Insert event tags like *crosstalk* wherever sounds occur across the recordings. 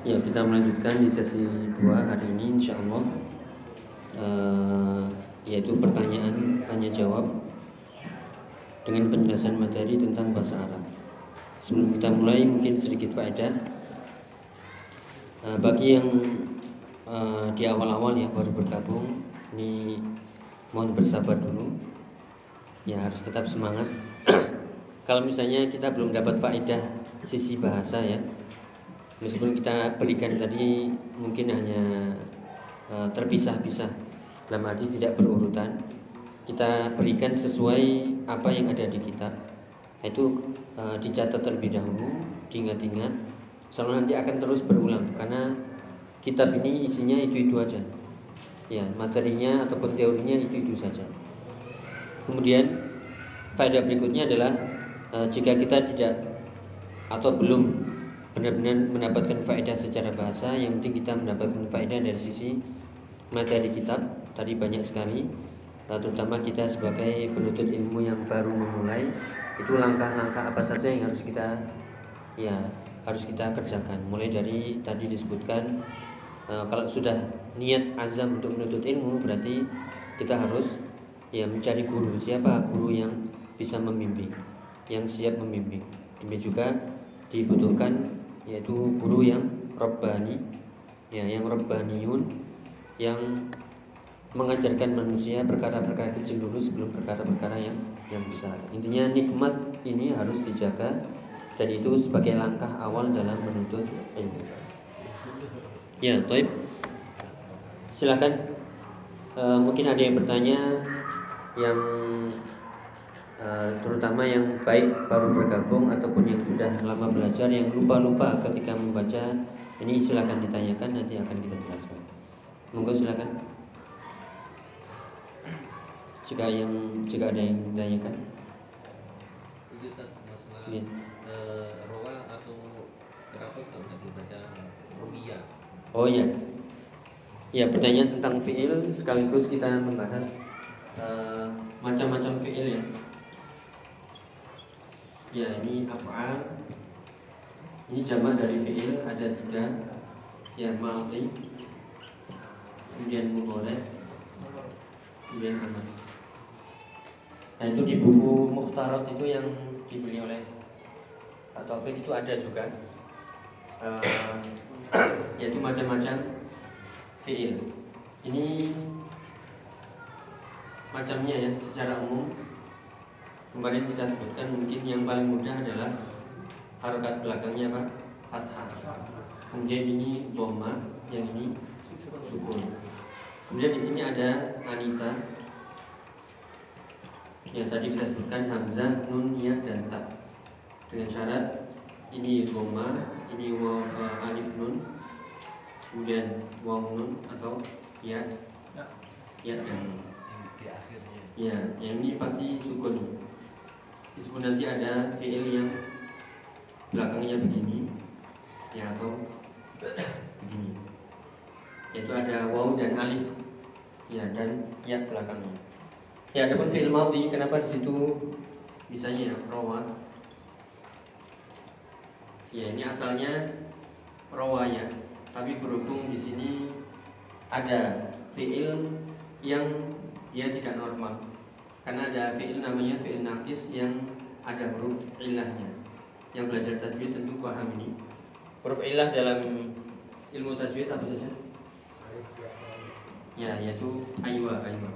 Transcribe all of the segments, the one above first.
Ya, kita melanjutkan di sesi dua hari ini insyaallah. Uh, yaitu pertanyaan tanya jawab dengan penjelasan materi tentang bahasa Arab. Sebelum kita mulai mungkin sedikit faedah. Uh, bagi yang uh, di awal-awal ya baru bergabung. Ini mohon bersabar dulu. Ya harus tetap semangat. *clears throat* Kalau misalnya kita belum dapat faedah sisi bahasa ya meskipun kita berikan tadi mungkin hanya uh, terpisah-pisah dalam arti tidak berurutan kita berikan sesuai apa yang ada di kitab. Itu uh, dicatat terlebih dahulu diingat-ingat selalu nanti akan terus berulang karena kitab ini isinya itu-itu aja. Ya, materinya ataupun teorinya itu-itu saja. Kemudian faedah berikutnya adalah e, jika kita tidak atau belum benar-benar mendapatkan faedah secara bahasa, yang penting kita mendapatkan faedah dari sisi materi kitab. Tadi banyak sekali, e, terutama kita sebagai penuntut ilmu yang baru memulai, itu langkah-langkah apa saja yang harus kita ya harus kita kerjakan. Mulai dari tadi disebutkan Eh, kalau sudah niat azam untuk menuntut ilmu berarti kita harus ya mencari guru. Siapa? Guru yang bisa membimbing yang siap membimbing. Demikian juga dibutuhkan yaitu guru yang robbani ya yang robbaniun yang mengajarkan manusia perkara-perkara kecil dulu sebelum perkara-perkara yang yang besar. Intinya nikmat ini harus dijaga dan itu sebagai langkah awal dalam menuntut ilmu Ya, Toib. Silakan. E, mungkin ada yang bertanya yang e, terutama yang baik baru bergabung ataupun yang sudah lama belajar yang lupa-lupa ketika membaca ini silakan ditanyakan nanti akan kita jelaskan. Monggo silakan. Jika yang jika ada yang ditanyakan. Ya. Oh iya. Ya, pertanyaan tentang fiil sekaligus kita membahas uh, macam-macam fiil ya. Ya, ini af'al. Ini jamak dari fiil ada tiga. Ya, malti. Kemudian mudhari. Kemudian amal. Nah, itu di buku Mukhtarat itu yang dibeli oleh Pak Taufik itu ada juga. Uh, *clears throat* yaitu macam-macam fiil. Ini macamnya ya secara umum. Kemarin kita sebutkan mungkin yang paling mudah adalah harokat belakangnya apa? Fathah. Kemudian ini doma, yang ini sukun. Kemudian di sini ada anita. Yang tadi kita sebutkan hamzah, nun, ya, dan ta. Dengan syarat ini doma, ini waw uh, alif nun kemudian waw nun atau ya. Ya, ya dan di akhirnya. Ya yang ini pasti sukun. Disebut nanti ada fiil yang belakangnya begini ya atau begini. Yaitu ada waw dan alif. Ya dan ya belakangnya. Ya adapun fiil madhi kenapa di situ misalnya ya rawa Ya ini asalnya rawaya, tapi berhubung di sini ada fiil yang dia tidak normal. Karena ada fiil namanya fiil nakis yang ada huruf ilahnya. Yang belajar tajwid tentu paham ini. Huruf ilah dalam ilmu tajwid apa saja? Ya, yaitu aywa, aywa.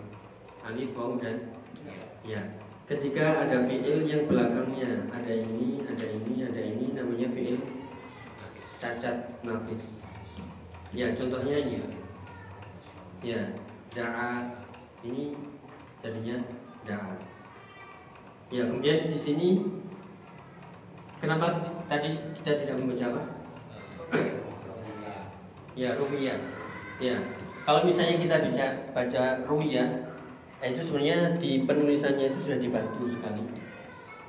Alif, waw dan ya ketika ada fiil yang belakangnya ada ini, ada ini, ada ini namanya fiil cacat nafis. Ya, contohnya ini. Ya, da'a ini jadinya da'a. Ya, kemudian di sini kenapa tadi kita tidak membaca apa? ya, ruwiyah. Ya. Kalau misalnya kita baca baca ruwiyah Nah, itu sebenarnya di penulisannya itu sudah dibantu sekali.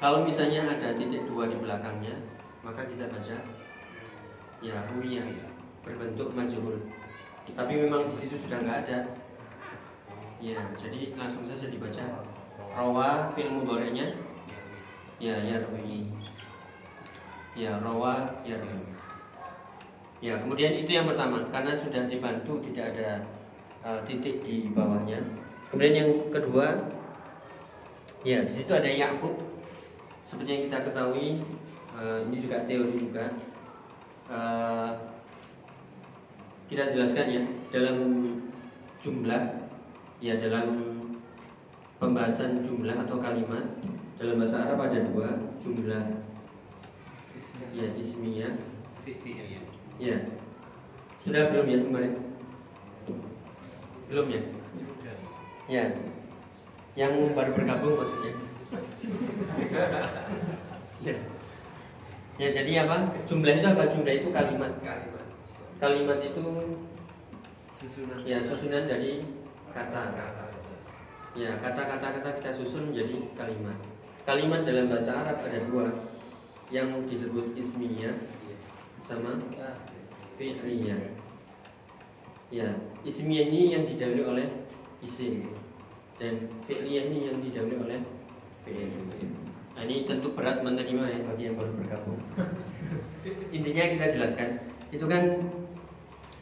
Kalau misalnya ada titik dua di belakangnya, maka kita baca ya ruya berbentuk majhul. tapi memang di situ sudah nggak ada. Ya jadi langsung saja dibaca. Rawa fil mudhari'nya ya yarwi ya rawa yarwi ya kemudian itu yang pertama karena sudah dibantu tidak ada uh, titik di bawahnya kemudian yang kedua ya di situ ada Yakub. Seperti yang kita ketahui uh, ini juga teori juga. Uh, kita jelaskan ya dalam jumlah ya dalam pembahasan jumlah atau kalimat dalam bahasa Arab ada dua jumlah ya ismiyah ya. Sudah belum ya kemarin? Belum ya ya. Yang baru bergabung maksudnya. Ya. Ya jadi apa? Jumlah itu apa? Jumlah itu kalimat. Kalimat. Itu susunan. Ya susunan dari kata. Ya kata-kata kata kita susun menjadi kalimat. Kalimat dalam bahasa Arab ada dua. Yang disebut ismiyah sama fi'liyah ya ismiyah ini yang didahului oleh isim dan fi'liyah ini yang didahului oleh fi'il nah, ini tentu berat menerima ya bagi yang baru bergabung *laughs* intinya kita jelaskan itu kan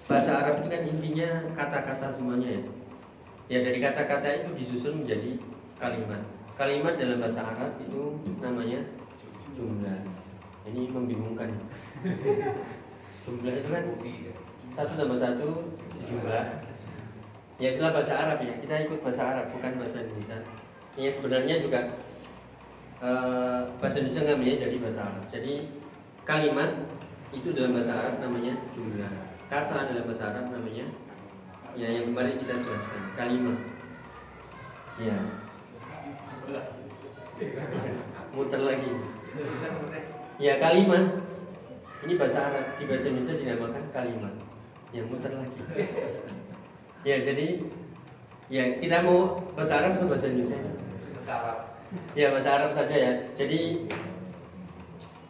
bahasa Arab itu kan intinya kata-kata semuanya ya Ya dari kata-kata itu disusun menjadi kalimat. Kalimat dalam bahasa Arab itu namanya jumlah. Ini membingungkan. *laughs* jumlah itu kan satu tambah satu jumlah. Ya itulah bahasa Arab ya. Kita ikut bahasa Arab bukan bahasa Indonesia. Ya sebenarnya juga uh, bahasa Indonesia ngambilnya jadi bahasa Arab. Jadi kalimat itu dalam bahasa Arab namanya jumlah. Kata dalam bahasa Arab namanya ya yang kemarin kita jelaskan kalimat ya muter lagi ya kalimat ini bahasa Arab di bahasa Indonesia dinamakan kalimat yang muter lagi ya jadi ya kita mau bahasa Arab atau bahasa Indonesia? Bahasa Arab. Ya bahasa Arab saja ya. Jadi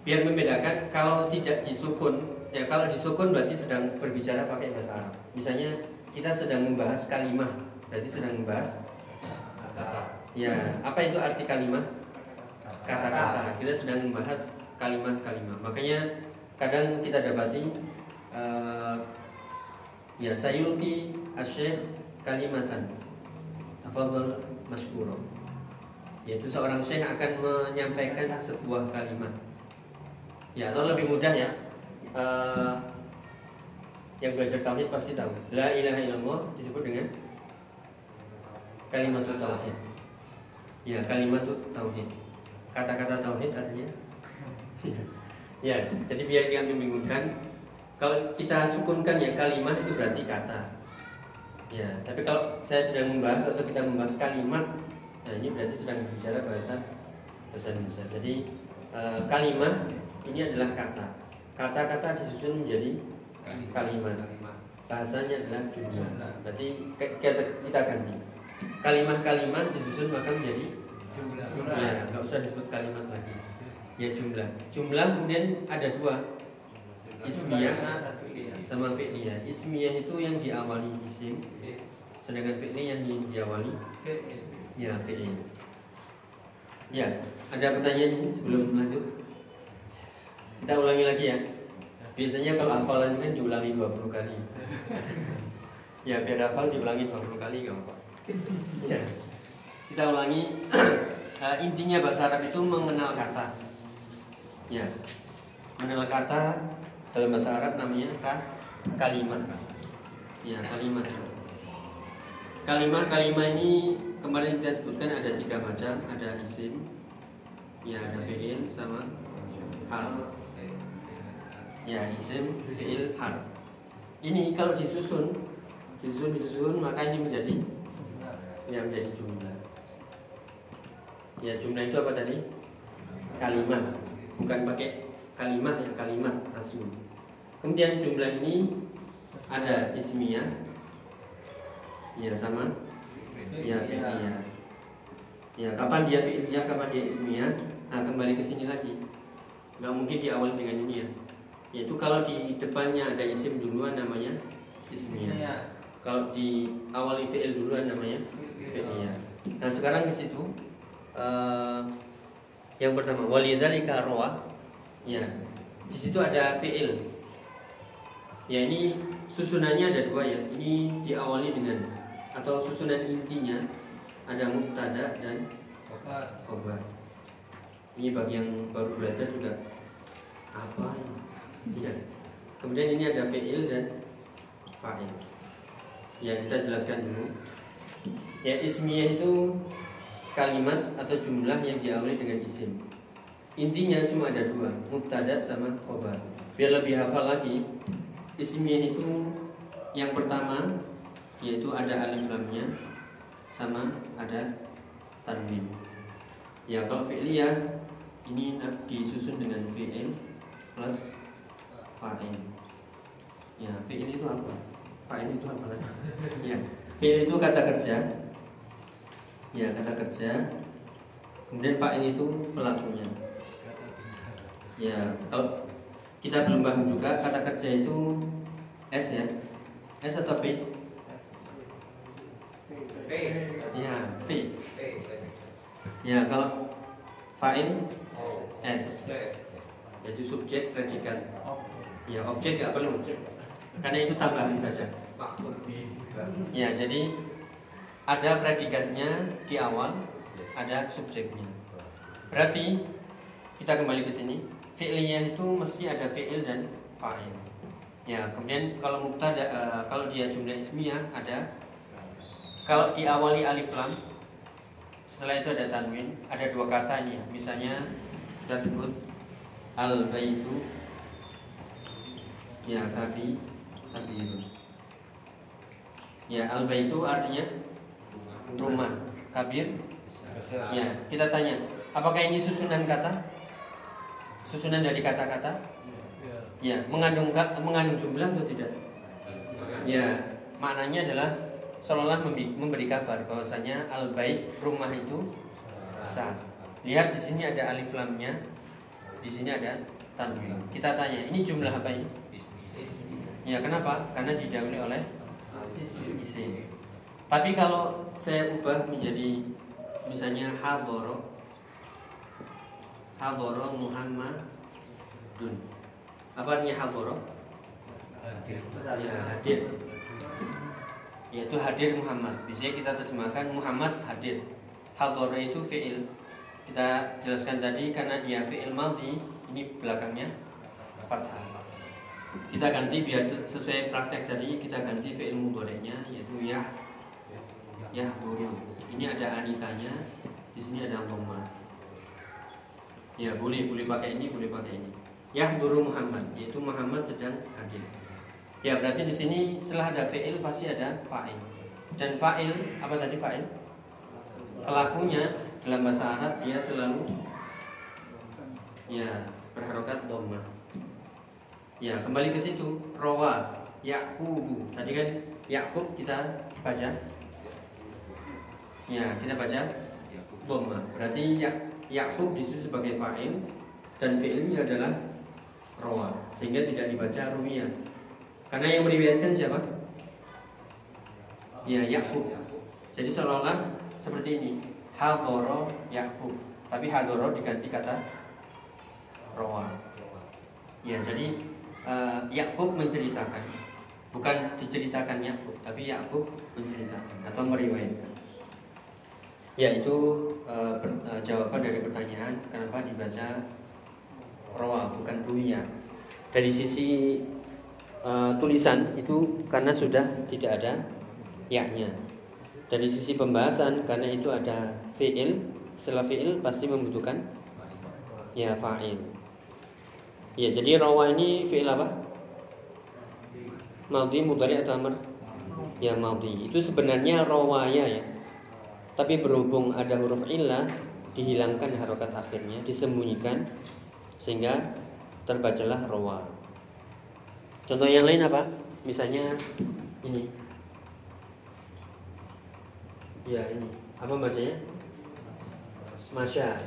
biar membedakan kalau tidak disukun ya kalau disukun berarti sedang berbicara pakai bahasa Arab. Misalnya kita sedang membahas kalimat berarti sedang membahas ya apa itu arti kalimat kata-kata. Kita sedang membahas kalimat-kalimat makanya kadang kita dapati uh, ya sayulki asyikh kalimatan tafadhol masykuro yaitu seorang syekh akan menyampaikan sebuah kalimat ya atau lebih mudah ya uh, yang belajar tauhid pasti tahu. La ilaha illallah disebut dengan kalimat tauhid. Ya, kalimat tauhid. Kata-kata tauhid artinya *laughs* Ya, jadi biar tidak membingungkan kalau kita sukunkan ya kalimat itu berarti kata. Ya, tapi kalau saya sedang membahas atau kita membahas kalimat, nah ini berarti sedang bicara bahasa bahasa Indonesia. Jadi e, kalimat ini adalah kata. Kata-kata disusun menjadi kalimat. Bahasanya adalah jumlah. Berarti kita, kita ganti. Kalimat-kalimat disusun maka menjadi jumlah. Ya nggak usah disebut kalimat lagi. Ya jumlah. Jumlah kemudian ada dua ismiyah sama fi'liyah ismiyah itu yang diawali isim sedangkan fi'liyah yang diawali ya fi'il ya ada pertanyaan sebelum lanjut kita ulangi lagi ya Biasanya kalau hafalan kan diulangi 20 kali. *laughs* ya biar hafal diulangi 20 kali apa. ya. Kita ulangi uh, *clears throat* intinya bahasa Arab itu mengenal kata. Ya. Mengenal kata dalam bahasa Arab namanya kan kalimat. Ya, kalimat. Kalimat-kalimat ini kemarin kita sebutkan ada tiga macam, ada isim, ya ada fi'il sama hal ya isim fi'il harf. Ini kalau disusun disusun disusun maka ini menjadi ya menjadi jumlah. Ya jumlah itu apa tadi? Kalimat. Bukan pakai kalimat ya kalimat asli kemudian jumlah ini ada ismiyah. Ya sama? Ya fi'liyah ya kapan dia fi'liyah kapan dia ismiyah? Nah kembali ke sini lagi. Nggak mungkin diawali dengan ini ya. Yaitu kalau di depannya ada isim duluan namanya ismiyah. Kalau di awali fi'il duluan namanya fi'liyah. Nah, sekarang di situ uh, yang pertama walidzalika rawa ya. Di situ ada fi'il. Ya, ini susunannya ada dua ya. Ini diawali dengan atau susunan intinya ada mubtada dan khobar. Ini bagi yang baru belajar juga apa ini? Iya. Kemudian ini ada fi'il dan fa'il. Ya, kita jelaskan dulu. Ya, ismiyah itu kalimat atau jumlah yang diawali dengan isim. Intinya cuma ada dua, mubtada sama khobar. Biar lebih hafal lagi, ismiyah itu yang pertama yaitu ada alif lamnya sama ada tanwin. Ya kalau fi'liyah ini disusun dengan fi'il plus fa'il. Ya fi'il itu apa? Fa'il itu apa lagi? *laughs* ya fi'il itu kata kerja. Ya kata kerja. Kemudian fa'il itu pelakunya. Ya kalau kita belum paham juga kata kerja itu S ya S atau P? P. Ya P. Ya kalau fa'il S yaitu subjek predikat. Ya objek nggak perlu karena itu tambahan saja. Ya jadi ada predikatnya di awal, ada subjeknya. Berarti kita kembali ke sini. Fi'liyah itu mesti ada fi'il dan fa'il. Ya, kemudian kalau mubtada uh, kalau dia jumlah ismiyah ada kalau diawali alif lam setelah itu ada tanwin, ada dua kata ini. Misalnya kita sebut al baitu ya kabi kabirun. Ya, al baitu artinya rumah. Kabir Ya, kita tanya, apakah ini susunan kata? Susunan dari kata-kata? Ya, mengandung mengandung jumlah atau tidak? Ya, maknanya adalah seolah-olah memberi kabar bahwasanya al bait rumah itu besar. Lihat di sini ada alif lamnya, di sini ada tanwin. Kita tanya, ini jumlah apa ini? Ya, kenapa? Karena didahului oleh isim. Tapi kalau saya ubah menjadi misalnya hadoro hadoro Muhammadun apa artinya hadoro Hadir. ya hadir. Yaitu hadir Muhammad. Biasanya kita terjemahkan Muhammad hadir. Hadoro itu fiil. Kita jelaskan tadi karena dia fiil maldi ini belakangnya fathah. Kita ganti biar sesuai praktek tadi kita ganti fiil mudorenya yaitu ya ya guru. Ini ada anitanya di sini ada dhamma ya boleh boleh pakai ini boleh pakai ini. Ya guru Muhammad yaitu Muhammad sedang hadir. Ya berarti di sini setelah ada fiil pasti ada fa'il. Dan fa'il apa tadi fa'il? Pelakunya dalam bahasa Arab dia selalu ya berharokat dhamma. Ya kembali ke situ. Rawa Yakubu tadi kan Yakub kita baca. Ya, kita baca. Dhamma. Berarti ya, Yakub disebut sebagai fa'il dan fi'ilnya adalah rawa sehingga tidak dibaca rumiyah. Karena yang meriwayatkan siapa? Ya, Yakub. Jadi seolah-olah seperti ini. Hadoro Yakub. Tapi hadoro diganti kata rawa. Ya, jadi uh, Yakub menceritakan bukan diceritakan Yakub, tapi Yakub menceritakan atau meriwayatkan. Ya itu uh, uh, jawaban dari pertanyaan kenapa dibaca rawa bukan ruya. Dari sisi uh, tulisan itu karena sudah tidak ada yaknya. Dari sisi pembahasan karena itu ada fiil, setelah fiil pasti membutuhkan ya fa'il. Ya jadi rawa ini fiil apa? Madhi mudhari atau amr? Ya madhi. Itu sebenarnya rawaya ya tapi berhubung ada huruf illah dihilangkan harokat akhirnya disembunyikan sehingga terbacalah rawa. Contoh yang lain apa? Misalnya ini. Ya ini. Apa bacanya? Masya.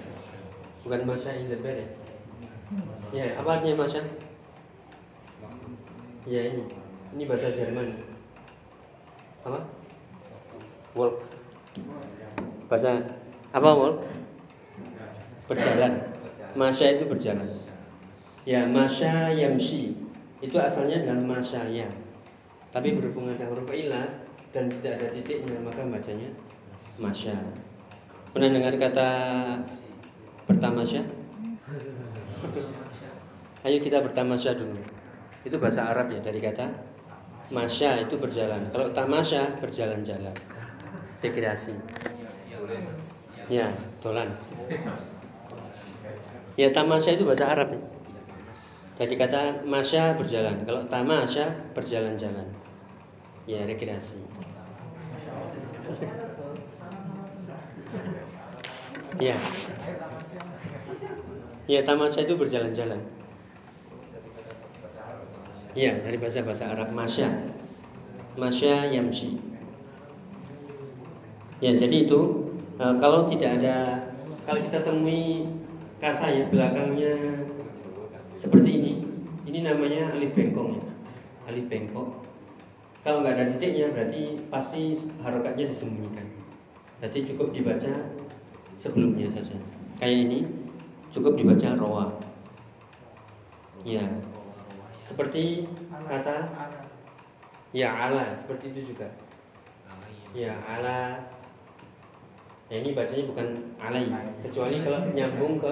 Bukan masya in the bed ya? Ya apa artinya masya? Ya ini. Ini bahasa Jerman. Apa? Walk. Bahasa apa walk? Berjalan. Masya itu berjalan. Ya, masya yamshi. Itu asalnya adalah masyaya. Tapi berhubung ada huruf ilah dan tidak ada titiknya, maka bacanya masya. Pernah dengar kata bertamasya? *laughs* Ayo kita bertamasya dulu. Itu bahasa Arab ya dari kata masya itu berjalan. Kalau tamasya berjalan-jalan. Rekreasi. Ya, dolan. Ya tamasya itu bahasa Arab ya. Jadi kata masya berjalan. Kalau tamasya berjalan-jalan. Ya rekreasi. Ya. Ya, tamasya itu berjalan-jalan. Ya, dari bahasa-bahasa Arab masya. Masya yamshi. Ya, jadi itu e, kalau tidak ada kalau kita temui kata ya belakangnya seperti ini, ini namanya alif bengkong ya. Alif bengkok. Kalau nggak ada titiknya berarti pasti harokatnya disembunyikan. Jadi cukup dibaca sebelumnya saja. Kayak ini cukup dibaca roa. Ya. Seperti kata ya ala, seperti itu juga. Ya ala. Ya, ini bacanya bukan alai, kecuali kalau nyambung ke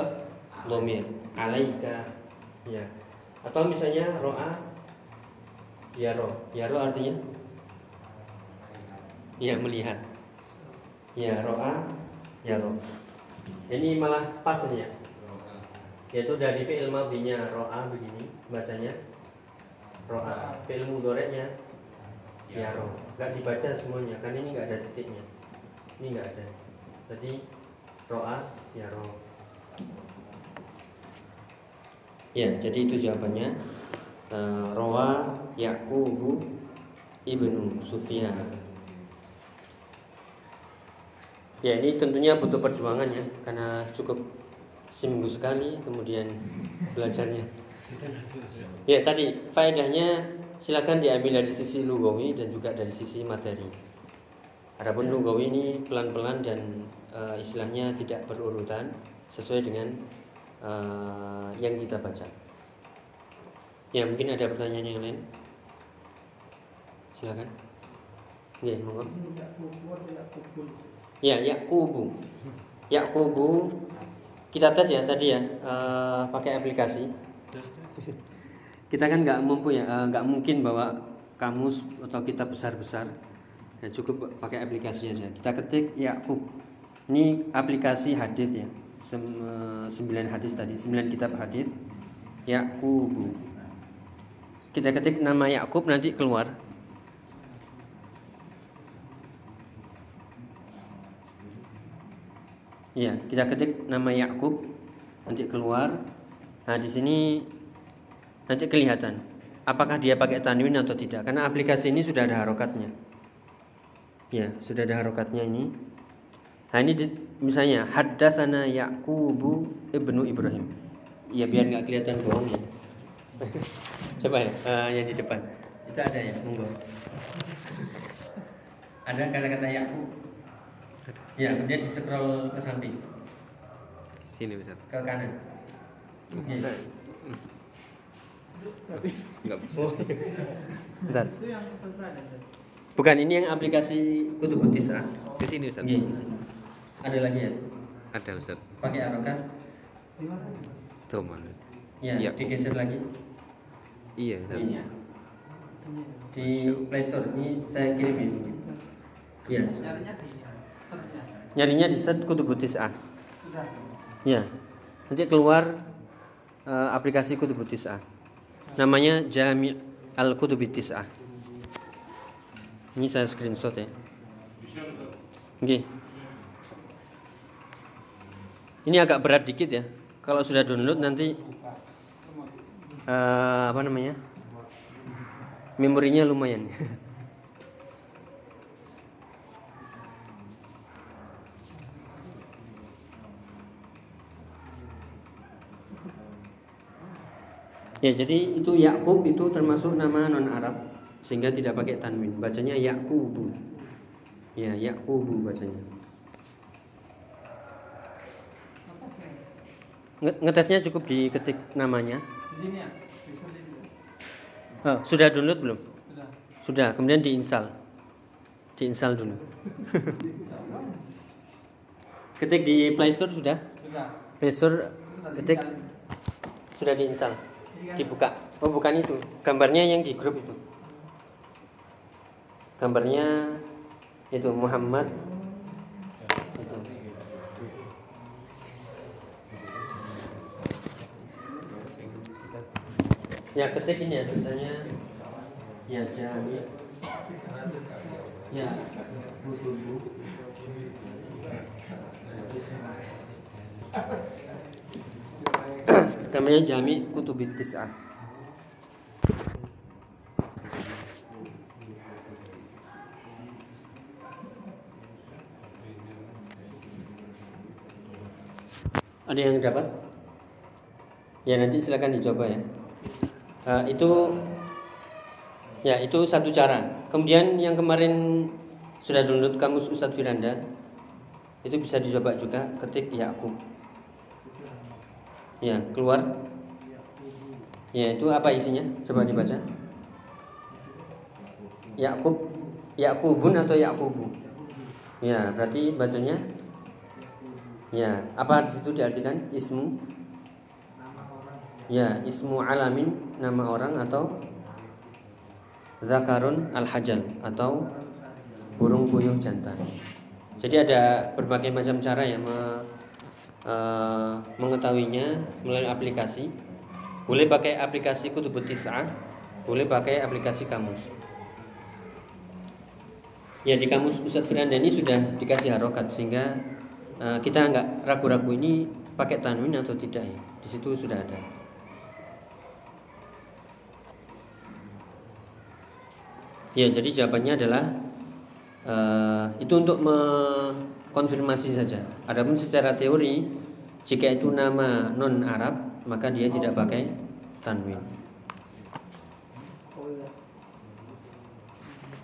domir. Alaika. Ya. Atau misalnya roa yaro. Yaro artinya ya melihat. Ya roa yaro. Ini malah pas ini ya. Yaitu dari fi'il madhinya ro'a begini bacanya. Ro'a. Fi'il mudhoreknya yaro. Enggak dibaca semuanya kan ini enggak ada titiknya. Ini enggak ada. Jadi ro'a yaro. Ya, jadi itu jawabannya. Uh, Roa Yaqubu ibnu Sufyan. Ya ini tentunya butuh perjuangan ya karena cukup seminggu sekali kemudian belajarnya. Ya tadi faedahnya silakan diambil dari sisi lugawi dan juga dari sisi materi. Adapun lugawi ini pelan-pelan dan uh, istilahnya tidak berurutan sesuai dengan uh, yang kita baca. Ya mungkin ada pertanyaan yang lain. Silakan. Ya, monggo. Ya, Yakubu. Yakubu kita tes ya tadi ya uh, pakai aplikasi. kita kan nggak mampu ya, nggak uh, mungkin bawa kamus atau kitab besar-besar. Ya, cukup pakai aplikasi aja. Kita ketik Yakub. Ini aplikasi hadis ya. Sem, sembilan hadis tadi, sembilan kitab hadis. Yakubu. Kita ketik nama Yakub nanti keluar Iya, kita ketik nama Yakub nanti keluar. Nah, di sini nanti kelihatan apakah dia pakai tanwin atau tidak karena aplikasi ini sudah ada harokatnya. Ya, sudah ada harokatnya ini. Nah, ini di, misalnya haddatsana Yaqubu ibnu Ibrahim. Ya biar nggak kelihatan bohongnya. *laughs* Coba ya, uh, yang di depan. Itu ada ya, monggo. Ada kata-kata Yakub Ya, kemudian di scroll ke samping. Sini Ustaz. Ke kanan. Yes. Enggak bisa. Oh. Bentar. Bukan ini yang aplikasi Kutubut Tisah. Ke sini Ustaz. Iya, di sini. Ada lagi ya? Ada Ustaz. Pakai arokan? Tuh mana? Ya, Iya. digeser lagi. Iya Ustaz. Ini. Di Play Store ini saya kirim ya. Iya. Nyarinya di set Kutubut Tisah. Ya. Nanti keluar eh, aplikasi Kutubut Tisah. Namanya Jami' Al-Kutubut Tisah. Ini saya screenshot ya. Oke. Ini agak berat dikit ya. Kalau sudah download nanti eh, apa namanya? Memorinya lumayan. *laughs* Ya, jadi itu Yakub itu termasuk nama non Arab sehingga tidak pakai tanwin. Bacanya Yaqubu. Ya, Yaqubu bacanya. Nge- Ngetesnya cukup diketik namanya. Di sini ya, Oh, sudah download belum? Sudah. Sudah, kemudian diinstal. Diinstal dulu. *laughs* ketik di Play Store sudah? Sudah. Play Store ketik sudah diinstal. Kan Dibuka. Oh, bukan itu. Gambarnya yang di grup itu. Gambarnya itu Muhammad. Itu. Ya ketik ini ya tulisannya. Ya jami ya. Butubu namanya jami kutubit tis'ah ada yang dapat? Ya nanti silakan dicoba ya. Eh, itu ya itu satu cara. Kemudian yang kemarin sudah download kamus Ustadz Firanda itu bisa dicoba juga ketik Yakub. Ya keluar. Ya itu apa isinya? Coba dibaca. Yakub Yakubun atau Yakubu? Ya berarti bacanya ya apa di situ diartikan ismu Ya, ismu alamin nama orang atau zakarun al-hajal atau burung puyuh jantan. Jadi ada berbagai macam cara ya me- eh, mengetahuinya melalui aplikasi. Boleh pakai aplikasi Kutubut Tis'ah, boleh pakai aplikasi kamus. Ya di kamus Ustadz Firanda ini sudah dikasih harokat sehingga eh, kita nggak ragu-ragu ini pakai tanwin atau tidak ya. Di situ sudah ada. Ya, jadi jawabannya adalah eh, itu untuk mengkonfirmasi saja. Adapun secara teori, jika itu nama non Arab, maka dia tidak pakai tanwin.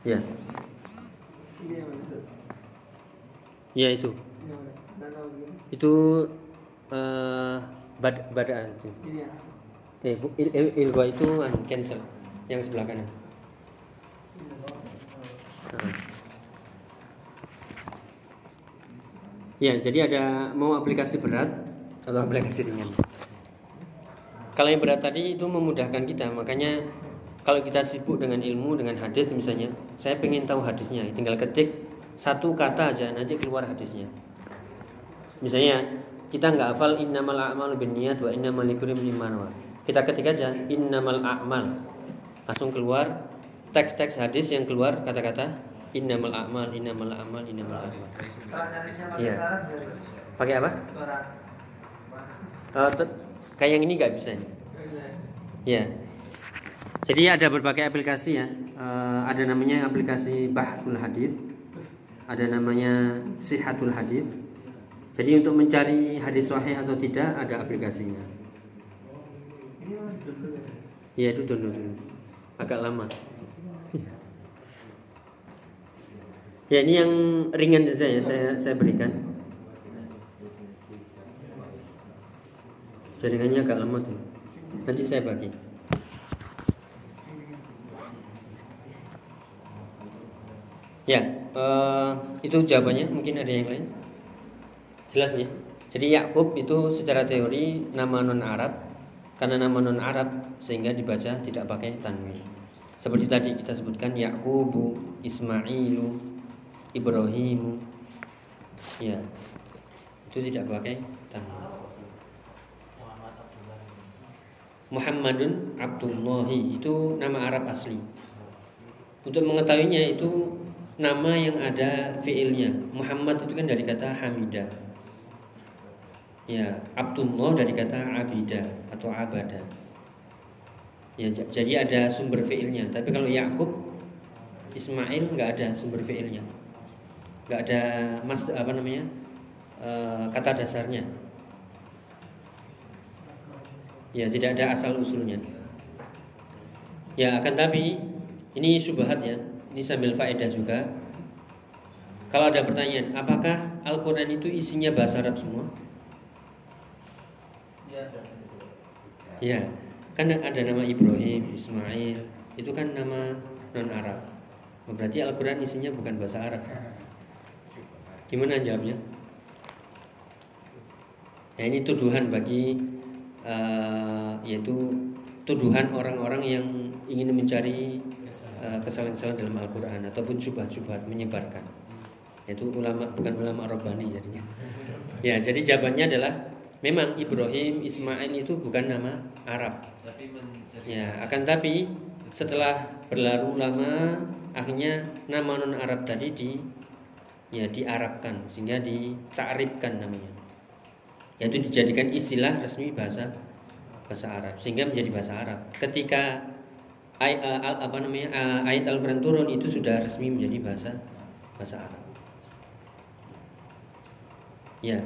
Ya, ya itu. Itu eh bad badaan itu. Ini ya. Eh, bu, il, il, ilwa itu cancel yang sebelah kanan. Nah. Ya, jadi ada mau aplikasi berat atau aplikasi ringan. Kalau yang berat tadi itu memudahkan kita, makanya kalau kita sibuk dengan ilmu, dengan hadis misalnya, saya pengen tahu hadisnya, tinggal ketik satu kata aja, nanti keluar hadisnya. Misalnya kita nggak hafal innamal a'malu binniyat wa innamal likulli imrin. Kita ketik aja innamal a'mal. Langsung keluar teks-teks hadis yang keluar kata-kata innamal a'mal, innamal a'mal, innamal a'mal. Iya. Pakai apa? Ter- kayak yang ini nggak bisa ini. Ya? Jadi ada berbagai aplikasi ya. Eh, ada namanya aplikasi Bahtul Hadis. Ada namanya Sihatul Hadis. Jadi untuk mencari hadis sahih atau tidak ada aplikasinya. Ya. Iya itu download dulu. Agak lama. Ya ini yang ringan saja ya saya saya berikan. Jaringannya agak lama tuh. Nanti saya bagi. Ya, eh, itu jawabannya. Mungkin ada yang lain. Jelas ya. Jadi Yakub itu secara teori nama non Arab karena nama non Arab sehingga dibaca tidak pakai tanwin. Seperti tadi kita sebutkan Yakubu, Ismailu, Ibrahimu. Ya. Itu tidak pakai tanwin. Muhammadun Abdullahi itu nama Arab asli. Untuk mengetahuinya itu nama yang ada fiilnya. Muhammad itu kan dari kata Hamidah. Ya, Abdullah dari kata Abida atau Abada. Ya, jadi ada sumber fiilnya. Tapi kalau Yakub, Ismail nggak ada sumber fiilnya, nggak ada mas apa namanya eh, kata dasarnya. Ya, tidak ada asal usulnya. Ya, akan tapi ini subhat ya. Ini sambil faedah juga. Kalau ada pertanyaan, apakah Al-Quran itu isinya bahasa Arab semua? Iya, ada. Ya, kan ada nama Ibrahim, Ismail, itu kan nama non Arab. Berarti Al-Quran isinya bukan bahasa Arab. Gimana jawabnya? Ya ini tuduhan bagi eh, yaitu tuduhan orang-orang yang ingin mencari eh, kesalahan-kesalahan dalam Al-Quran ataupun subhat-subhat menyebarkan. Yaitu ulama bukan ulama Rabbani jadinya. Ya, jadi jawabannya adalah memang Ibrahim, Ismail itu bukan nama Arab. tapi Ya, akan tapi setelah berlalu lama akhirnya nama non Arab tadi di ya diarabkan sehingga ditakribkan namanya. Yaitu dijadikan istilah resmi bahasa bahasa Arab sehingga menjadi bahasa Arab. Ketika eh, al- apa namanya eh, ayat Al-Qur'an turun itu sudah resmi menjadi bahasa bahasa Arab. Ya.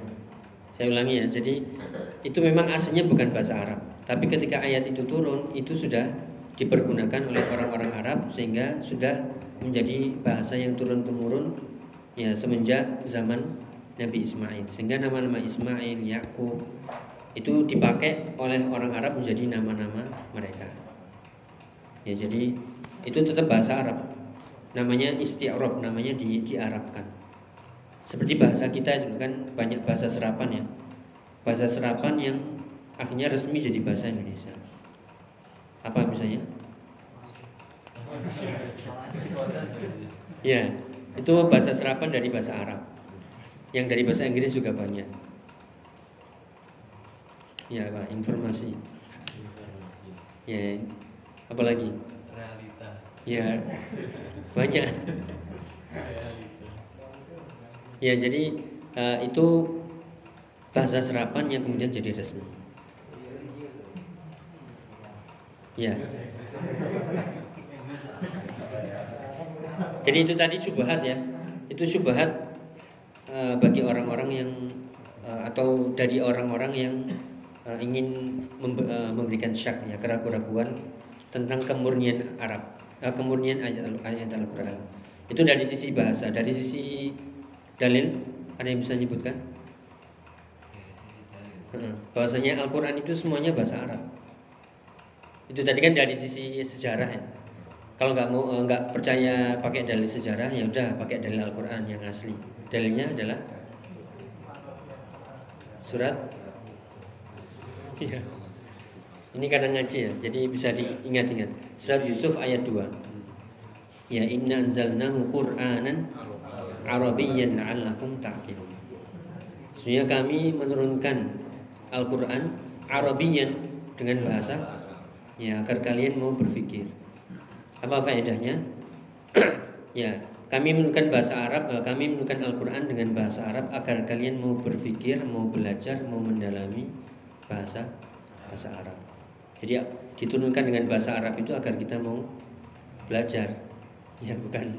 Saya ulangi ya. Jadi itu memang aslinya bukan bahasa Arab, tapi ketika ayat itu turun itu sudah dipergunakan oleh orang-orang Arab sehingga sudah menjadi bahasa yang turun temurun ya semenjak zaman Nabi Ismail. Sehingga nama-nama Ismail, Yakub itu dipakai oleh orang Arab menjadi nama-nama mereka. Ya jadi itu tetap bahasa Arab. Namanya isti'rab, namanya di diarabkan. Seperti bahasa kita itu kan banyak bahasa serapan ya. Bahasa serapan yang akhirnya resmi jadi bahasa Indonesia. Apa misalnya? Ya, itu bahasa serapan dari bahasa Arab. Yang dari bahasa Inggris juga banyak. Ya, Pak, informasi. Ya, apalagi? realita Ya, banyak. Ya, jadi eh, itu bahasa serapan yang kemudian jadi resmi. Ya. Jadi itu tadi subhat ya. Itu subhat eh, bagi orang-orang yang eh, atau dari orang-orang yang eh, ingin membe- eh, memberikan syak ya keraguan-keraguan tentang kemurnian Arab, eh, kemurnian ayat ayat Al-Qur'an. Itu dari sisi bahasa, dari sisi dalil ada yang bisa menyebutkan? dari sisi dalil Heeh, Bahwasanya Al-Quran itu semuanya bahasa Arab. Itu tadi kan dari sisi sejarah ya. Kalau nggak mau eh, nggak percaya pakai dalil sejarah ya udah pakai dalil Al-Quran yang asli. Dalilnya adalah surat. Iya. Ini karena ngaji ya, jadi bisa diingat-ingat. Surat Yusuf ayat 2. Ya inna anzalnahu Qur'anan Arabiyyan la'allakum ta'qilun. Sesungguhnya kami menurunkan Al-Quran Arabian dengan bahasa ya agar kalian mau berpikir. Apa faedahnya? *clears throat* ya, kami menurunkan bahasa Arab, eh, kami menurunkan Al-Quran dengan bahasa Arab agar kalian mau berpikir, mau belajar, mau mendalami bahasa bahasa Arab. Jadi diturunkan dengan bahasa Arab itu agar kita mau belajar. Ya bukan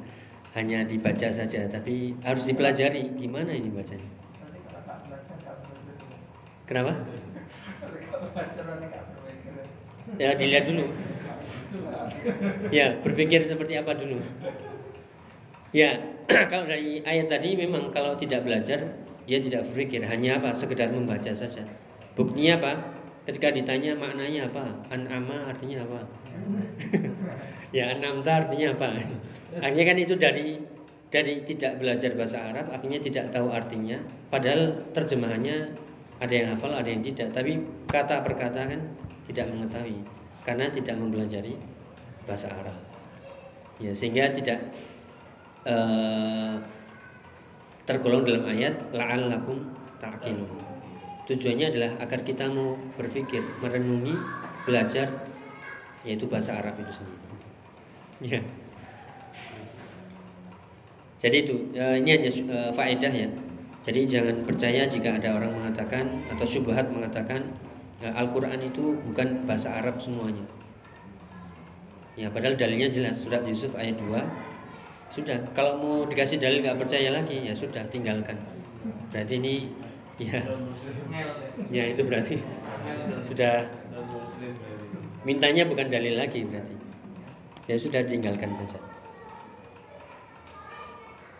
hanya dibaca saja, tapi harus dipelajari gimana ini bacanya. Kenapa? Ya dilihat dulu. Ya berpikir seperti apa dulu. Ya *clears throat* kalau dari ayat tadi memang kalau tidak belajar dia tidak berpikir hanya apa sekedar membaca saja. Buktinya apa? Ketika ditanya maknanya apa? An'ama artinya apa? *laughs* ya an'amta artinya apa? Akhirnya kan itu dari dari tidak belajar bahasa Arab akhirnya tidak tahu artinya padahal terjemahannya ada yang hafal ada yang tidak tapi kata per kata kan tidak mengetahui karena tidak mempelajari bahasa Arab ya sehingga tidak eh, tergolong dalam ayat la'allakum ta'qilun tujuannya adalah agar kita mau berpikir merenungi belajar yaitu bahasa Arab itu sendiri ya jadi itu eh, ini hanya eh, faedah ya. Jadi jangan percaya jika ada orang mengatakan atau syubhat mengatakan eh, Al-Qur'an itu bukan bahasa Arab semuanya. Ya padahal dalilnya jelas surat Yusuf ayat 2 sudah kalau mau dikasih dalil nggak percaya lagi ya sudah tinggalkan. Berarti ini ya Ngel ya ya. itu berarti Ngel. sudah mintanya bukan dalil lagi berarti. Ya sudah tinggalkan saja.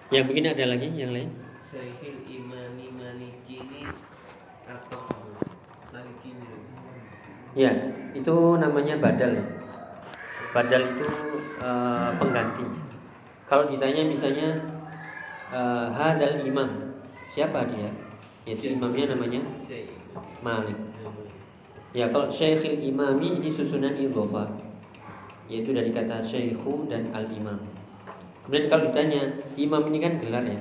Ya mungkin ada lagi yang lain. Sahil imami maliki ini atau maliki ini Ya, itu namanya badal ya. Badal itu eh, pengganti. Kalau ditanya misalnya eh, hadal imam, siapa dia? Yaitu imamnya namanya Syekh Malik. Ya, kalau syekhil imami ini susunan idhofah yaitu dari kata syekhu dan al-imam. Kemudian kalau ditanya, imam ini kan gelar ya.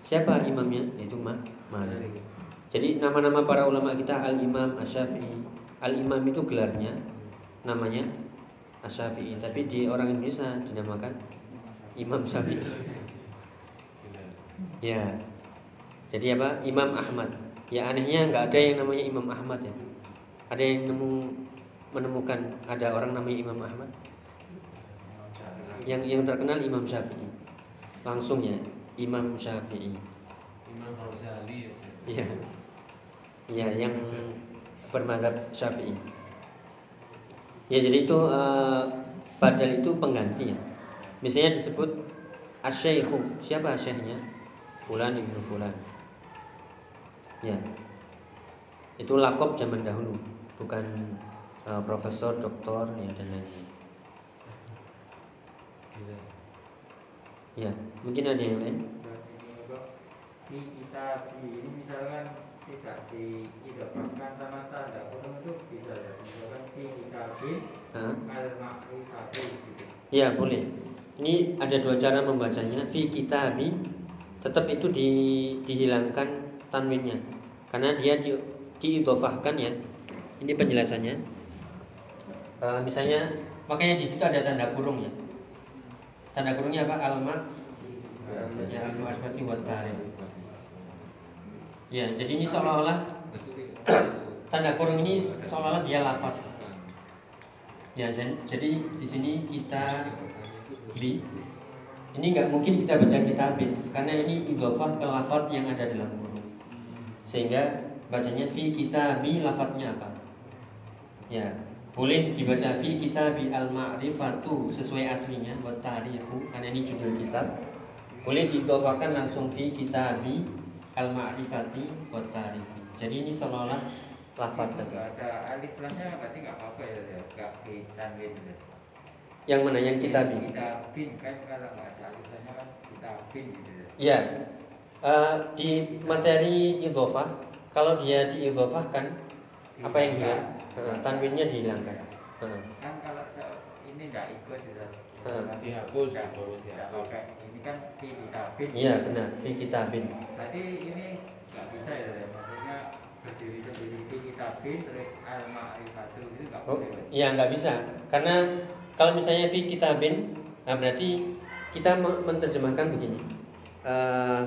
Siapa imamnya? Yaitu Ma Malik. Jadi nama-nama para ulama kita Al-Imam Asy-Syafi'i. Al-Imam itu gelarnya namanya Asy-Syafi'i, tapi di orang Indonesia dinamakan Imam Syafi'i. Ya. Jadi apa? Imam Ahmad. Ya anehnya nggak ada yang namanya Imam Ahmad ya. Ada yang nemu menemukan ada orang namanya Imam Ahmad? Yang yang terkenal Imam Syafi'i. Langsung ya, Imam Syafi'i. Imam Ghazali ya. Iya. Iya, yang bermadhab Syafi'i. Ya, jadi itu eh, badal itu pengganti ya. Misalnya disebut asyaikhu. Siapa asyaihnya? Fulan ibnu fulan. Ya. Itu lakop zaman dahulu, bukan eh, profesor, doktor ya dan lain-lain. Ya, mungkin ada yang lain? Di kita di ini misalkan tidak diidopkan sama tanda kurung itu bisa misalkan di kita bin Hah? al makrifati gitu. Ya boleh. Ini ada dua cara membacanya. Fi kitabi tetap itu di, dihilangkan tanwinnya karena dia di, diidofahkan ya. Ini penjelasannya. Eh, misalnya makanya di situ ada tanda kurung ya. Tanda kurungnya apa? Alma ya al ma'rifati wa tarikh. Ya, jadi ini seolah-olah tanda kurung ini seolah-olah dia lafaz. Ya, jadi di sini kita bi ini nggak mungkin kita baca kitabin karena ini idofah ke lafaz yang ada dalam kurung. Sehingga bacanya fi kitabi lafaznya apa? Ya, boleh dibaca fi kitabi al ma'rifatu sesuai aslinya buat tarikhu karena ini judul kitab. Boleh diidofakan langsung fi kitabi al ma'rifati buat tarifi. Jadi ini seolah-olah Kalau saja. ada alif lamnya berarti nggak apa-apa ya nggak di tanwin ya. Yang mana yang kitabi? Kita bin kan kalau nggak ada alif lamnya kan kita bin gitu ya. Ya, eh, di materi idofah kalau dia diidofahkan apa yang hilang? Eh, tanwinnya dihilangkan. Eh, Kan kalau ini nggak ikut gitu. Heeh. Dihapus baru pakai. Ini kan di kita bin. Iya benar, fi kitabin. Berarti ini nggak bisa ya, ya. maksudnya berdiri sendiri di kitabin terus al ma'rifatu itu nggak Oh, boleh. iya nggak bisa. Karena kalau misalnya fi kitabin, nah berarti kita me- menerjemahkan begini. Eh,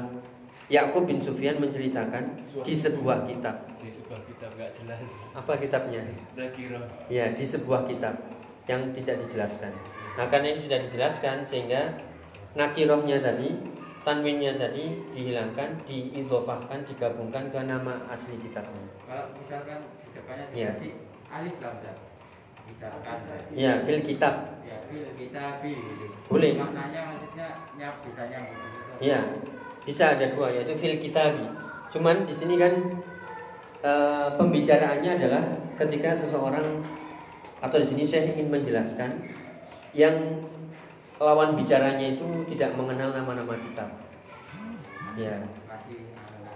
Yakub bin Sufyan menceritakan di sebuah kitab. Di sebuah kitab nggak jelas. Apa kitabnya? Nakiro. Ya, di sebuah kitab yang tidak dijelaskan. Nah, karena ini sudah dijelaskan sehingga nakirohnya tadi, tanwinnya tadi dihilangkan, diidofahkan, digabungkan ke nama asli kitabnya. Kalau misalkan di depannya Iya. dikasih alif lam dah. Misalkan Ya, fil kitab. ya fil kitabi gitu. Boleh. Maknanya maksudnya nyap bisa nyambung. gitu. Bisa ada dua yaitu fil kitabi. Cuman di sini kan eh, pembicaraannya adalah ketika seseorang atau di sini saya ingin menjelaskan yang lawan bicaranya itu tidak mengenal nama-nama kitab. Ya,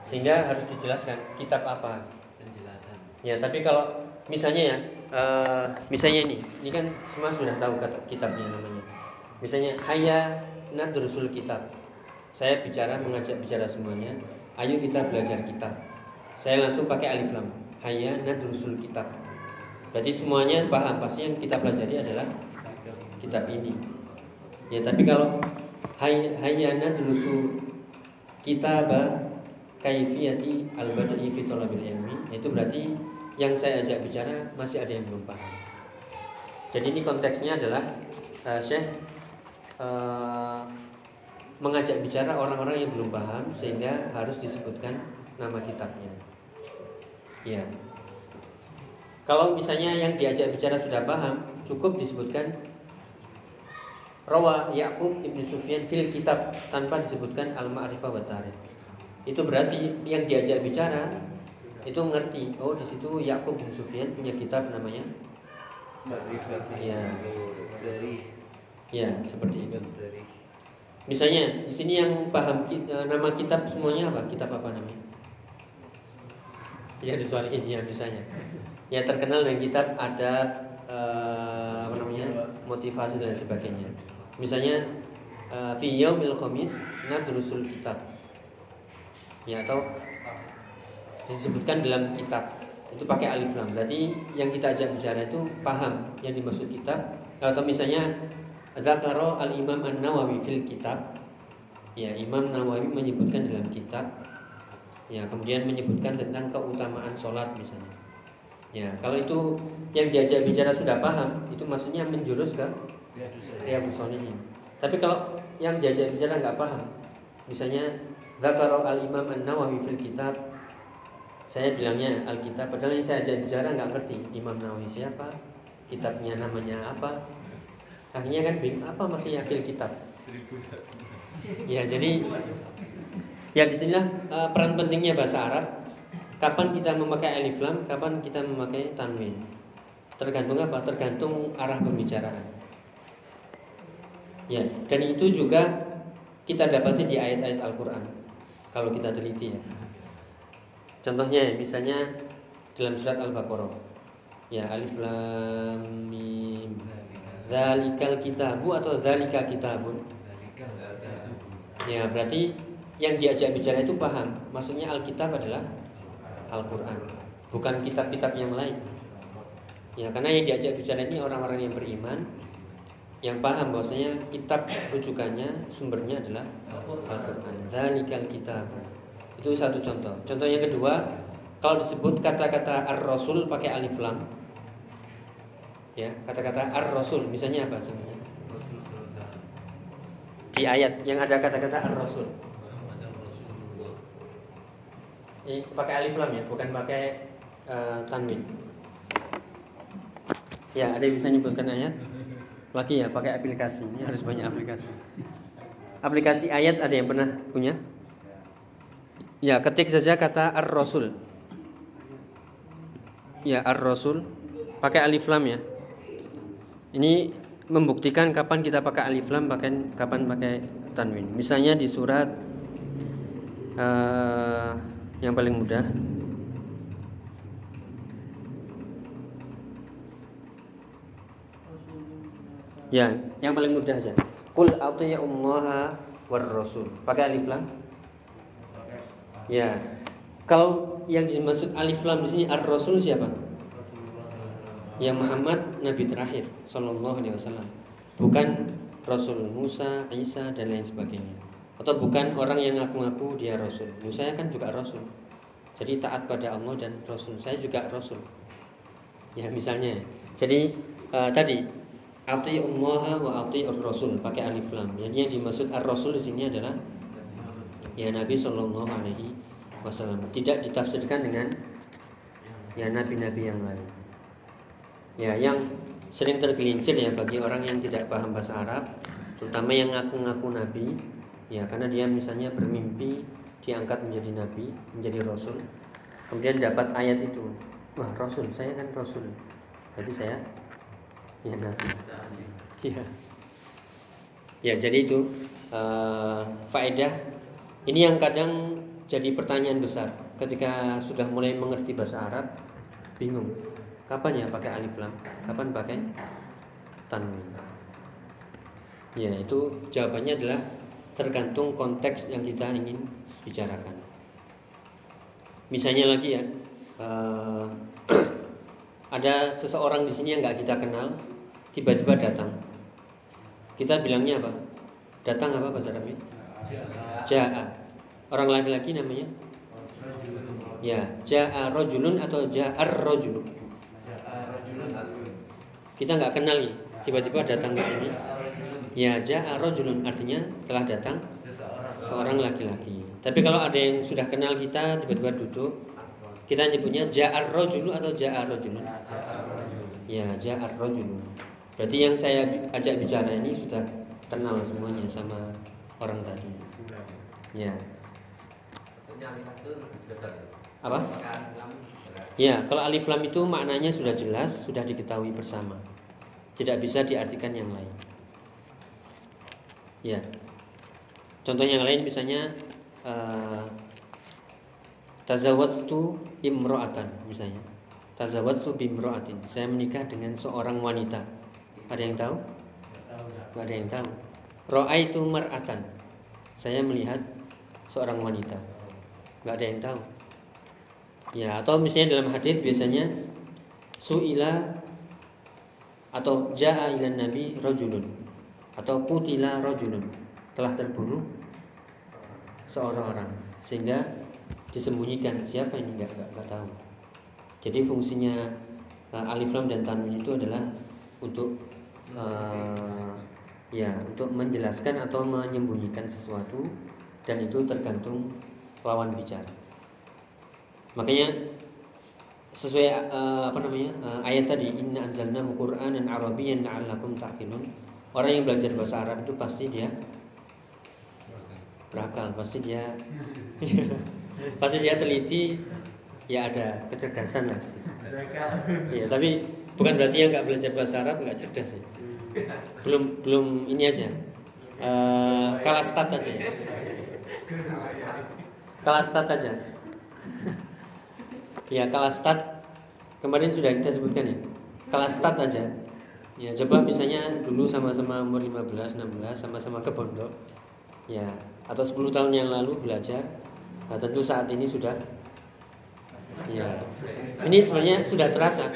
sehingga harus dijelaskan kitab apa. Penjelasan. Ya, tapi kalau misalnya ya, eh, misalnya ini, ini kan semua sudah tahu kata kitabnya namanya. Misalnya Hayya Nadrusul Kitab. Saya bicara mengajak bicara semuanya. Ayo kita belajar kitab. Saya langsung pakai alif lam. Hayya Nadrusul Kitab. Berarti semuanya paham pasti yang kita pelajari adalah kitab ini. Ya, tapi kalau Hay- Hayya Nadrusul Kitab kaifiyati al-bada'i fi talabil ilmi itu berarti yang saya ajak bicara masih ada yang belum paham. Jadi ini konteksnya adalah uh, Syekh uh, mengajak bicara orang-orang yang belum paham sehingga harus disebutkan nama kitabnya. Ya. Kalau misalnya yang diajak bicara sudah paham, cukup disebutkan Rawa Yaqub ibnu Sufyan fil kitab tanpa disebutkan al-ma'rifah wa tarikh. Itu berarti yang diajak bicara itu ngerti. Oh, di situ Yaqub bin Sufyan punya kitab namanya. Ya. dari Ya, seperti itu. Misalnya di sini yang paham eh, nama kitab semuanya apa? Kitab apa namanya? Ya di soal ini ya misalnya. Ya terkenal dengan kitab ada eh, apa namanya motivasi dan sebagainya. Misalnya eh, fi yaumil khamis nadrusul kitab. Ya atau disebutkan dalam kitab itu pakai alif lam. Berarti yang kita ajak bicara itu paham yang dimaksud kitab atau misalnya Dzakara al-Imam An-Nawawi fil kitab. Ya, Imam Nawawi menyebutkan dalam kitab. Ya, kemudian menyebutkan tentang keutamaan sholat misalnya. Ya, kalau itu yang diajak bicara sudah paham, itu maksudnya menjurus ke Riyadhus Shalihin. Tapi kalau yang diajak bicara nggak paham, misalnya Dzakara al-Imam An-Nawawi fil kitab. Saya bilangnya Alkitab, padahal yang saya ajak bicara nggak ngerti Imam Nawawi siapa, kitabnya namanya apa, akhirnya kan bingung apa maksudnya fil kitab? Ya jadi ya di sinilah eh, peran pentingnya bahasa Arab. Kapan kita memakai alif lam kapan kita memakai tanwin. Tergantung apa? Tergantung arah pembicaraan. Ya dan itu juga kita dapati di ayat-ayat Al-Quran kalau kita teliti ya. Contohnya misalnya dalam surat Al-Baqarah. Ya alif lam mim Zalikal kitabu atau zalika kitabun. Ya berarti yang diajak bicara itu paham. Maksudnya Alkitab adalah Al-Quran Bukan kitab-kitab yang lain. Ya karena yang diajak bicara ini orang-orang yang beriman Yang paham bahwasanya kitab rujukannya Sumbernya adalah Al-Quran. Zalikal kitab. Itu satu contoh. Contoh yang kedua Kalau disebut kata-kata Ar-Rasul pakai alif lam ya kata-kata ar-rasul misalnya apa? Contohnya di ayat yang ada kata-kata ar-rasul. Ini pakai alif lam ya bukan pakai eh, tanwin. Ya ada yang bisa nyebutkan ayat? Lagi ya pakai aplikasi. Ini harus banyak aplikasi. Aplikasi ayat ada yang pernah punya? Ya ketik saja kata ar-rasul. Ya ar-rasul. Pakai alif lam ya ini membuktikan kapan kita pakai alif lam, pakai kapan pakai tanwin. Misalnya di surat eh, yang paling mudah. Ya, yang paling mudah saja. Qul Allah war rasul. Pakai alif lam? Ya. Kalau yang dimaksud alif lam di sini ar-rasul siapa? Ya Muhammad Nabi terakhir Sallallahu Alaihi Wasallam. Bukan Rasul Musa, Isa dan lain sebagainya. Atau bukan orang yang ngaku-ngaku dia Rasul. Musa kan juga Rasul. Jadi taat pada Allah dan Rasul. Saya juga Rasul. Ya misalnya. Jadi uh, tadi Ati Allah wa ati Rasul pakai alif lam. Jadi yang dimaksud ar-rasul di sini adalah ya Nabi Shallallahu Alaihi Wasallam. Tidak ditafsirkan dengan ya nabi-nabi yang lain. Ya, yang sering tergelincir ya bagi orang yang tidak paham bahasa Arab, terutama yang ngaku-ngaku nabi, ya karena dia misalnya bermimpi diangkat menjadi nabi, menjadi rasul, kemudian dapat ayat itu, wah rasul, saya kan rasul, jadi saya ya nabi. Ya, ya jadi itu uh, faedah. Ini yang kadang jadi pertanyaan besar ketika sudah mulai mengerti bahasa Arab, bingung Kapan ya pakai alif lam? Kapan pakai tanwin? Ya, itu jawabannya adalah tergantung konteks yang kita ingin bicarakan. Misalnya lagi ya, uh, *clears throat* ada seseorang di sini yang nggak kita kenal, tiba-tiba datang. Kita bilangnya apa? Datang apa bahasa Arabnya? Ja'a. Orang laki-laki namanya? Ya, ja'a rojulun atau ja'ar rojulun? Kita nggak kenal nih tiba-tiba datang ke sini ya ja'a rajulun artinya telah datang seorang laki-laki tapi kalau ada yang sudah kenal kita tiba-tiba duduk kita nyebutnya ja'ar rajulu atau ja'a rajulun ya ja'ar rajulun berarti yang saya ajak bicara ini sudah kenal semuanya sama orang tadi. Ya. Tadi. Apa? Ya, kalau alif lam itu maknanya sudah jelas, sudah diketahui bersama. Tidak bisa diartikan yang lain. Ya. Contoh yang lain misalnya uh, tazawwajtu imro'atan misalnya. Tazawwajtu bimro'atin. Saya menikah dengan seorang wanita. Ada yang tahu? Gak ada yang tahu. Ro'aitu mar'atan. Saya melihat seorang wanita. Gak ada yang tahu. Ya, atau misalnya dalam hadis biasanya suila atau jaa ila nabi rajulun atau kutila rajulun. Telah terbunuh seorang orang sehingga disembunyikan. Siapa ini? Nggak nggak tahu. Jadi fungsinya uh, alif lam dan tanwin itu adalah untuk uh, ya untuk menjelaskan atau menyembunyikan sesuatu dan itu tergantung lawan bicara makanya sesuai uh, apa namanya uh, ayat tadi inna anzalnahu qur'anan arabiyyan la'allakum ta'qilun. Orang yang belajar bahasa Arab itu pasti dia berakal pasti dia *laughs* pasti dia teliti ya ada kecerdasan lah. Ya tapi bukan berarti yang nggak belajar bahasa Arab nggak cerdas ya belum belum ini aja uh, kalah stat aja. Ya kalah stat aja ya kelas stat kemarin sudah kita sebutkan ya. Kelas stat aja. Ya coba misalnya dulu sama-sama umur 15 16 sama-sama ke pondok. Ya atau 10 tahun yang lalu belajar. Nah tentu saat ini sudah. Ya. Ini sebenarnya sudah terasa.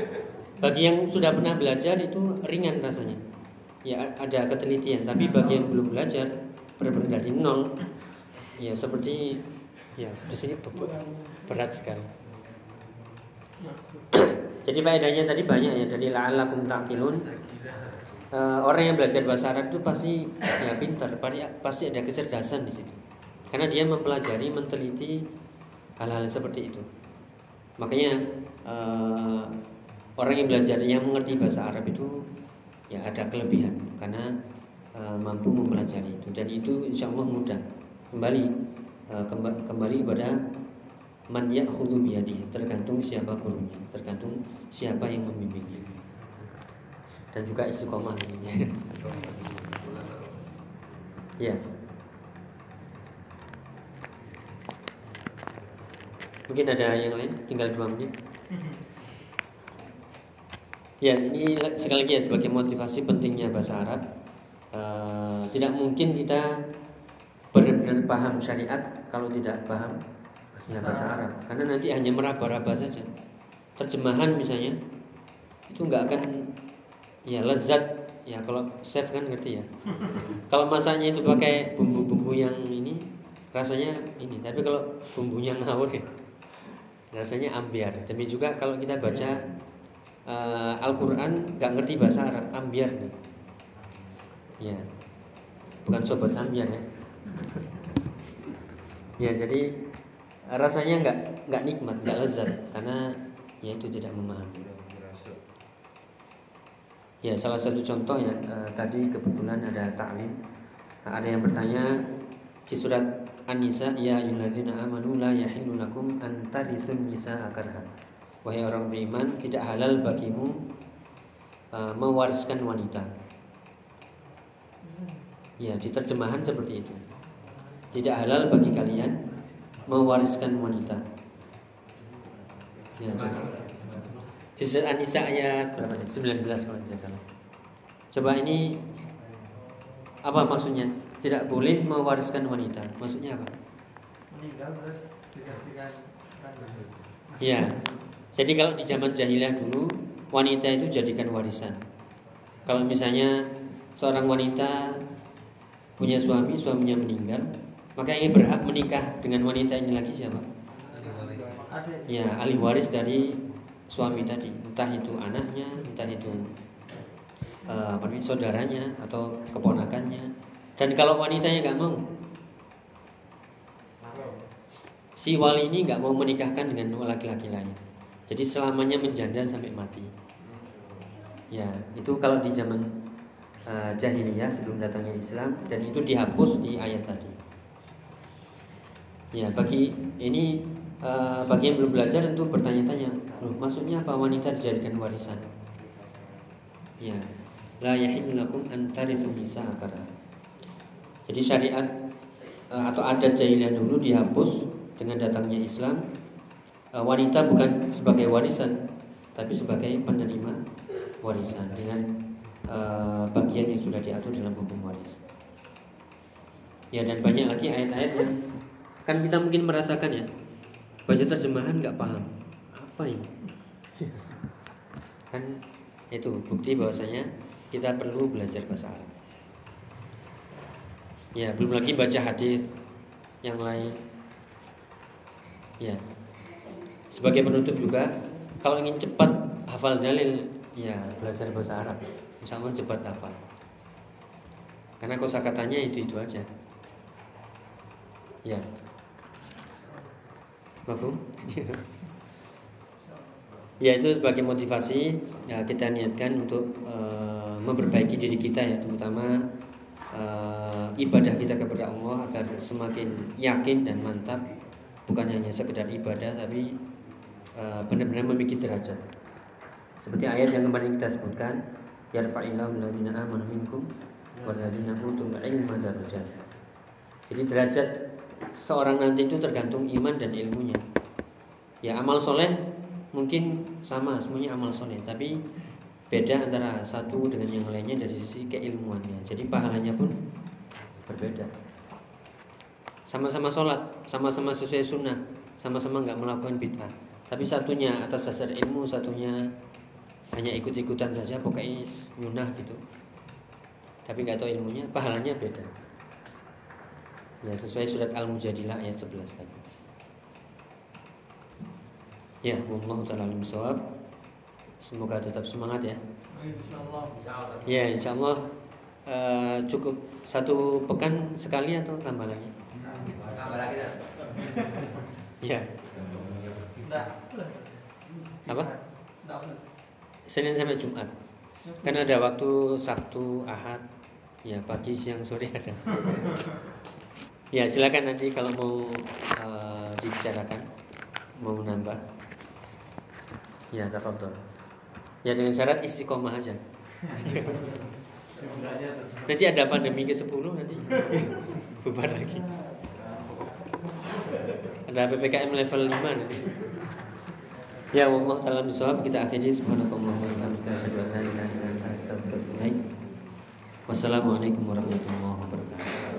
Bagi yang sudah pernah belajar itu ringan rasanya. Ya ada ketelitian. Tapi bagi yang belum belajar benar-benar dari nol. Ya seperti ya di sini berat sekali jadi faedahnya tadi banyak ya dari la'allakum taqilun. Uh, orang yang belajar bahasa Arab itu pasti ya pintar, pasti ada kecerdasan di situ. Karena dia mempelajari, meneliti hal-hal seperti itu. Makanya uh, orang yang belajar yang mengerti bahasa Arab itu ya ada kelebihan karena uh, mampu mempelajari itu dan itu insya Allah mudah. Kembali uh, kembali kepada man ya'khudhu biyadihi tergantung siapa gurunya tergantung siapa yang membimbingnya. Dan juga istiqomah. *laughs* Ya. Mungkin ada yang lain? Tinggal dua menit. *laughs* Ya ini sekali lagi ya sebagai motivasi pentingnya bahasa Arab uh, tidak mungkin kita benar-benar paham syariat kalau tidak paham ya bahasa Arab. Karena nanti hanya meraba-raba saja. Terjemahan misalnya itu nggak akan ya lezat. Ya kalau chef kan ngerti ya. *laughs* Kalau masaknya itu pakai bumbu-bumbu yang ini rasanya ini. Tapi kalau bumbunya ngawur ya rasanya ambiar. Tapi juga kalau kita baca uh, Al-Quran nggak ngerti bahasa Arab ambiar. Ya bukan sobat ambiar ya. *laughs* Ya jadi rasanya nggak nggak nikmat nggak lezat. Karena ya itu tidak memahami. Ya salah satu contoh ya uh, tadi kebetulan ada taklim ada yang bertanya di surat An-Nisa ya ayyuhalladzina amanu la yahillu lakum an tarithun wahai orang beriman tidak halal bagimu uh, mewariskan wanita. Ya di terjemahan seperti itu. Tidak halal bagi kalian mewariskan wanita. Ya, surat An-Nisa ayat berapa? 19 kalau tidak salah. Coba ini apa maksudnya? Tidak boleh mewariskan wanita. Maksudnya apa? Meninggal terus dikasihkan Ya. Jadi kalau di zaman jahiliyah dulu wanita itu jadikan warisan. Kalau misalnya seorang wanita punya suami, suaminya meninggal, maka yang berhak menikah dengan wanita ini lagi siapa? Ya, ahli waris dari suami tadi, entah itu anaknya, entah itu uh, saudaranya atau keponakannya. Dan kalau wanitanya nggak mau, si wali ini nggak mau menikahkan dengan laki-laki lain. Jadi selamanya menjanda sampai mati. Ya, itu kalau di zaman uh, jahiliyah sebelum datangnya Islam dan itu dihapus di ayat tadi. Ya, bagi ini uh, bagi yang belum belajar tentu bertanya-tanya, loh maksudnya apa wanita dijadikan warisan? Ya, la yahillu lakum an tarithu nisa akara. Jadi syariat uh, atau adat jahiliyah dulu dihapus dengan datangnya Islam. Uh, wanita bukan sebagai warisan, tapi sebagai penerima warisan dengan uh, bagian yang sudah diatur dalam hukum waris. Ya dan banyak lagi ayat-ayat yang kan kita mungkin merasakan ya baca terjemahan nggak paham. Apa ini? Kan itu bukti bahwasanya kita perlu belajar bahasa Arab. Ya belum lagi baca hadis yang lain. Ya sebagai penutup juga kalau ingin cepat hafal dalil ya belajar bahasa Arab. Insya Allah cepat hafal. Karena kosakatanya itu itu aja. Ya Mafhum? *laughs* ya itu sebagai motivasi ya kita niatkan untuk uh, memperbaiki diri kita ya terutama uh, ibadah kita kepada Allah agar semakin yakin dan mantap. Bukan hanya sekedar ibadah tapi uh, benar-benar memiliki derajat. Seperti ayat yang kemarin kita sebutkan yarfa'illahu alladziina amanu minkum walladziina utul ilma darajat. Jadi derajat seorang nanti itu tergantung iman dan ilmunya. Ya amal soleh mungkin sama semuanya amal soleh tapi beda antara satu dengan yang lainnya dari sisi keilmuannya. Jadi pahalanya pun berbeda. Sama-sama sholat sama-sama sesuai sunnah sama-sama nggak melakukan bid'ah. Tapi satunya atas dasar ilmu satunya hanya ikut-ikutan saja pokoknya nyunah gitu. Tapi nggak tahu ilmunya pahalanya beda ya sesuai surat al-mujadilah ayat 11 tadi Ya, wallahu taala alim. Semoga tetap semangat ya. Insyaallah. Insyaallah. Ya, insyaallah uh, cukup satu pekan sekali atau tambah lagi? Tambah lagi. *laughs* Ya, Enggak. Apa? Senin sampai Jumat. Kan ada waktu Sabtu, Ahad, ya pagi, siang, sore ada. *laughs* ya, silakan nanti kalau mau uh, dibicarakan, mau menambah. Ya, tafadhol. Ya dengan syarat istiqomah aja. *laughs* Nanti ada pandemi ke-10 nanti bubar lagi. Ada PPKM level 5 nanti. Ya Allah taala bisawab kita akhiri subhanallahi wa bihamdihi asyhadu an la ilaha illa anta astaghfiruka wa atubu ilaik. Wassalamualaikum warahmatullahi wabarakatuh.